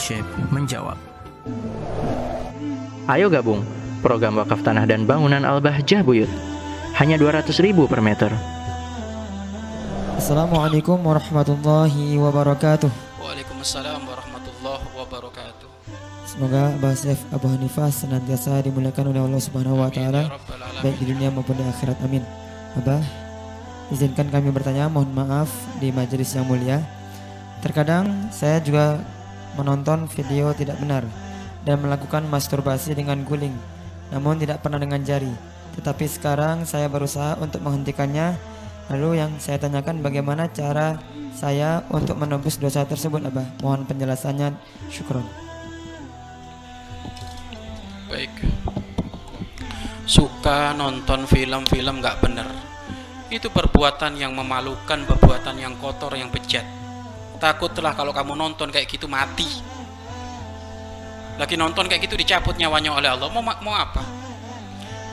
Syekh menjawab. Ayo gabung program wakaf tanah dan bangunan Al-Bahjah Buyut. Hanya 200 ribu per meter. Assalamualaikum warahmatullahi wabarakatuh. Waalaikumsalam warahmatullahi wabarakatuh. Semoga Abah Syekh Abu Hanifah senantiasa dimuliakan oleh Allah Subhanahu wa taala ya baik di dunia maupun di akhirat. Amin. Abah, izinkan kami bertanya, mohon maaf di majelis yang mulia. Terkadang saya juga menonton video tidak benar dan melakukan masturbasi dengan guling, namun tidak pernah dengan jari. Tetapi sekarang saya berusaha untuk menghentikannya. Lalu yang saya tanyakan bagaimana cara saya untuk menebus dosa tersebut, Abah. Mohon penjelasannya. Syukron. Baik. Suka nonton film-film nggak bener. Itu perbuatan yang memalukan, perbuatan yang kotor, yang bejat. Takutlah kalau kamu nonton kayak gitu mati. Lagi nonton kayak gitu dicabut nyawanya oleh Allah. Mau mau apa?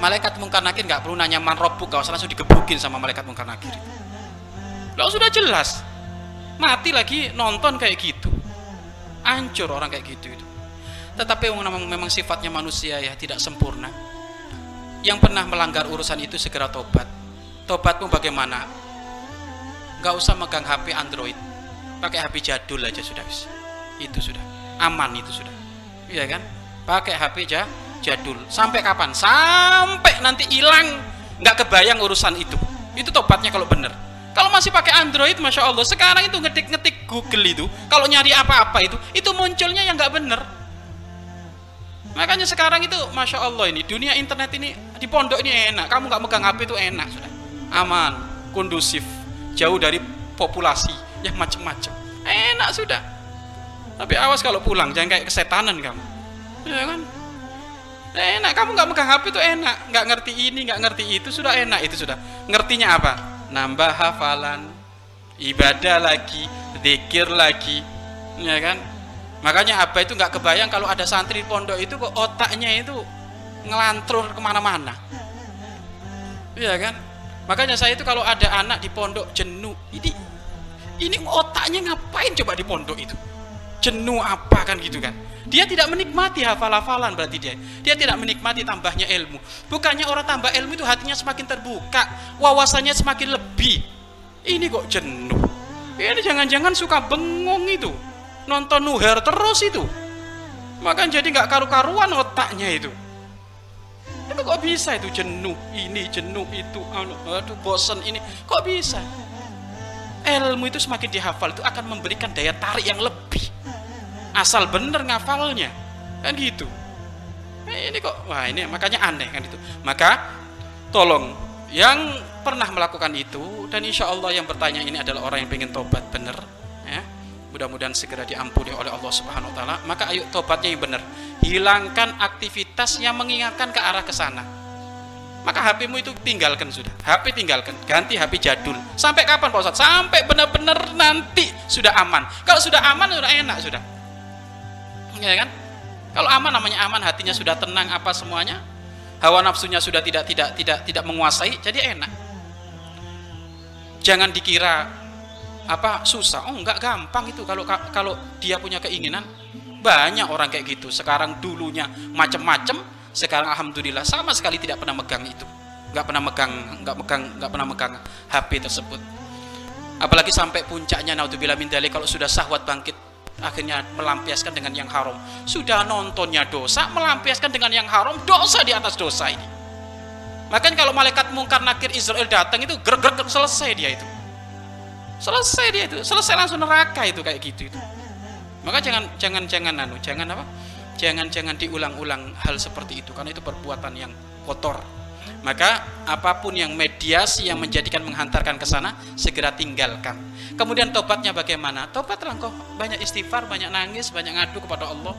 Malaikat mungkar nakir nggak perlu nanya man robbuk, gak usah langsung digebukin sama malaikat mungkar nakir. Lah sudah jelas. Mati lagi nonton kayak gitu. Hancur orang kayak gitu itu. Tetapi memang, memang sifatnya manusia ya tidak sempurna. Yang pernah melanggar urusan itu segera tobat. Tobatmu bagaimana? Gak usah megang HP Android, pakai HP jadul aja sudah wis. Itu sudah aman itu sudah. Iya kan? Pakai HP aja jadul. Sampai kapan? Sampai nanti hilang. Nggak kebayang urusan itu. Itu tobatnya kalau bener. Kalau masih pakai Android, masya Allah. Sekarang itu ngetik-ngetik Google itu, kalau nyari apa-apa itu, itu munculnya yang nggak bener. Makanya sekarang itu masya Allah ini dunia internet ini di pondok ini enak. Kamu nggak megang HP itu enak sudah, aman, kondusif, jauh dari populasi yang macam-macam. Enak sudah. Tapi awas kalau pulang jangan kayak kesetanan kamu, ya kan? Enak, kamu nggak megang HP itu enak, nggak ngerti ini, nggak ngerti itu sudah enak itu sudah. Ngertinya apa? Nambah hafalan, ibadah lagi, zikir lagi, ya kan? Makanya Abah itu nggak kebayang kalau ada santri pondok itu kok otaknya itu ngelantrur ke mana-mana. Iya kan? Makanya saya itu kalau ada anak di pondok jenuh, ini ini otaknya ngapain coba di pondok itu? Jenuh apa kan gitu kan? Dia tidak menikmati hafal-hafalan berarti dia. Dia tidak menikmati tambahnya ilmu. Bukannya orang tambah ilmu itu hatinya semakin terbuka, wawasannya semakin lebih. Ini kok jenuh. Ini jangan-jangan suka bengong itu nonton nuher terus itu maka jadi nggak karu-karuan otaknya itu itu kok bisa itu jenuh ini jenuh itu aduh bosen ini kok bisa ilmu itu semakin dihafal itu akan memberikan daya tarik yang lebih asal bener ngafalnya kan gitu Eh, ini kok wah ini makanya aneh kan itu maka tolong yang pernah melakukan itu dan insya Allah yang bertanya ini adalah orang yang pengen tobat bener ya mudah-mudahan segera diampuni oleh Allah Subhanahu wa taala. Maka ayo tobatnya yang benar. Hilangkan aktivitas yang mengingatkan ke arah ke sana. Maka HP-mu itu tinggalkan sudah. HP tinggalkan, ganti HP jadul. Sampai kapan Pak Ustadz? Sampai benar-benar nanti sudah aman. Kalau sudah aman sudah enak sudah. Ya kan? Kalau aman namanya aman, hatinya sudah tenang apa semuanya. Hawa nafsunya sudah tidak tidak tidak tidak menguasai, jadi enak. Jangan dikira apa susah oh enggak gampang itu kalau kalau dia punya keinginan banyak orang kayak gitu sekarang dulunya macem-macem sekarang alhamdulillah sama sekali tidak pernah megang itu. Nggak pernah megang nggak megang nggak pernah megang HP tersebut. Apalagi sampai puncaknya naudzubillah min dzalik kalau sudah sahwat bangkit akhirnya melampiaskan dengan yang haram. Sudah nontonnya dosa melampiaskan dengan yang haram dosa di atas dosa ini. Makanya kalau malaikat mungkar nakir Israel datang itu ger-ger selesai dia itu. Selesai dia itu selesai langsung neraka itu kayak gitu itu. Maka jangan jangan jangan anu jangan apa jangan jangan diulang-ulang hal seperti itu karena itu perbuatan yang kotor maka apa pun yang mediasi yang menjadikan menghantarkan ke sana segera tinggalkan kemudian tobatnya bagaimana tobatlah kok banyak istighfar banyak nangis banyak ngadu kepada Allah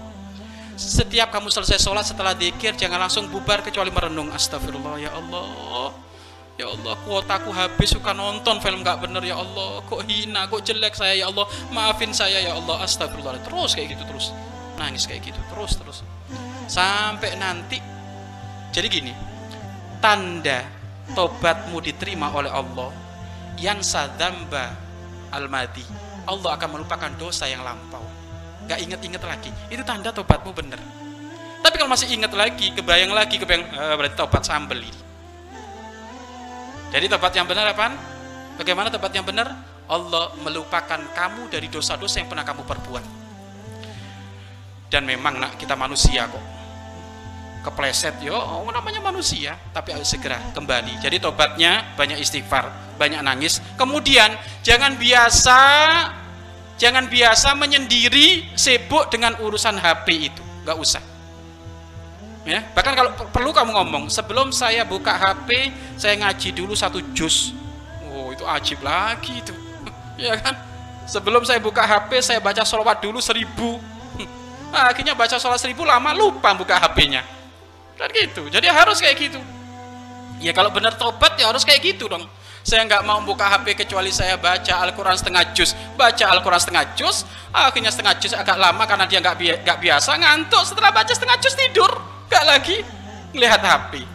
setiap kamu selesai sholat setelah dikir jangan langsung bubar kecuali merenung astagfirullah ya Allah Ya Allah, kuotaku habis suka nonton film gak bener ya Allah. Kok hina, kok jelek saya ya Allah. Maafin saya ya Allah. Astagfirullah. Terus kayak gitu terus. Nangis kayak gitu terus terus. Sampai nanti jadi gini. Tanda tobatmu diterima oleh Allah yang sadamba al-madi. Allah akan melupakan dosa yang lampau. nggak inget-inget lagi itu tanda tobatmu bener tapi kalau masih inget lagi kebayang lagi kebayang eh, berarti tobat sambel ini jadi tobat yang benar apa bagaimana tobat yang benar Allah melupakan kamu dari dosa-dosa yang pernah kamu perbuat dan memang nak kita manusia kok. Kepleset yo oh, namanya manusia tapi harus segera kembali. Jadi tobatnya banyak istighfar banyak nangis. Kemudian jangan biasa jangan biasa menyendiri sibuk dengan urusan HP itu. Nggak usah. Ya bahkan kalau perlu kamu ngomong sebelum saya buka HP saya ngaji dulu satu juz. Oh itu ajib lagi itu. Ya kan? Sebelum saya buka HP saya baca sholawat dulu seribu nah, akhirnya baca sholat seribu lama lupa buka HP-nya dan gitu. Jadi harus kayak gitu. Ya kalau benar tobat ya harus kayak gitu dong. Saya nggak mau buka HP kecuali saya baca Al-Quran setengah juz. Baca Al-Quran setengah juz akhirnya setengah juz agak lama karena dia nggak bi biasa ngantuk. Setelah baca setengah juz tidur nggak lagi melihat HP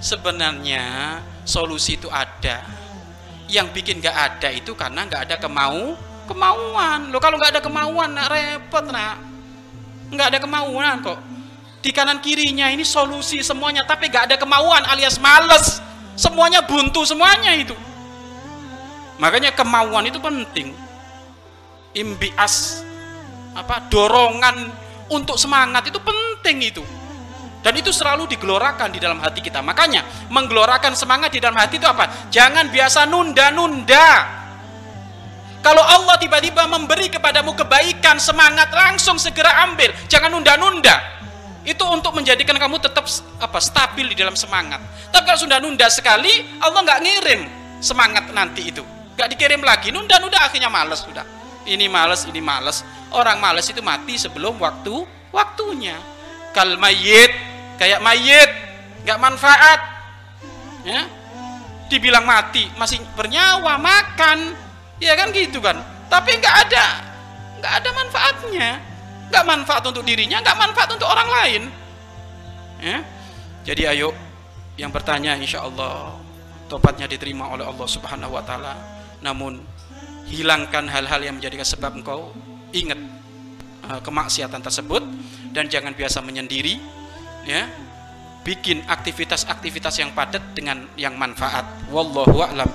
sebenarnya solusi itu ada. Yang bikin nggak ada itu karena nggak ada kemau kemauan. Lo kalau nggak ada kemauan nak repot nak nggak ada kemauan kok. Di kanan kirinya ini solusi semuanya tapi nggak ada kemauan alias males. Semuanya buntu semuanya itu. Makanya kemauan itu penting. Imbias apa dorongan untuk semangat itu penting itu. Dan itu selalu digelorakan di dalam hati kita. Makanya menggelorakan semangat di dalam hati itu apa? Jangan biasa nunda-nunda kalau Allah tiba-tiba memberi kepadamu kebaikan semangat langsung segera ambil. Jangan nunda-nunda. Itu untuk menjadikan kamu tetap apa stabil di dalam semangat. Tapi kalau sudah nunda sekali Allah nggak ngirim semangat nanti itu. Nggak dikirim lagi. Nunda-nunda akhirnya males sudah. Ini males ini males. Orang males itu mati sebelum waktu waktunya. Kal mayit kayak mayit nggak manfaat. Ya? Dibilang mati masih bernyawa makan ya kan gitu kan. Tapi nggak ada nggak ada manfaatnya. Nggak manfaat untuk dirinya nggak manfaat untuk orang lain. Ya. Jadi ayo yang bertanya insya Allah tobatnya diterima oleh Allah subhanahu wa ta'ala. Namun hilangkan hal-hal yang menjadikan sebab engkau. Ingat uh, kemaksiatan tersebut. Dan jangan biasa menyendiri ya. Bikin aktivitas-aktivitas yang padat dengan yang manfaat. Wallahu a'lam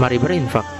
mari berinfak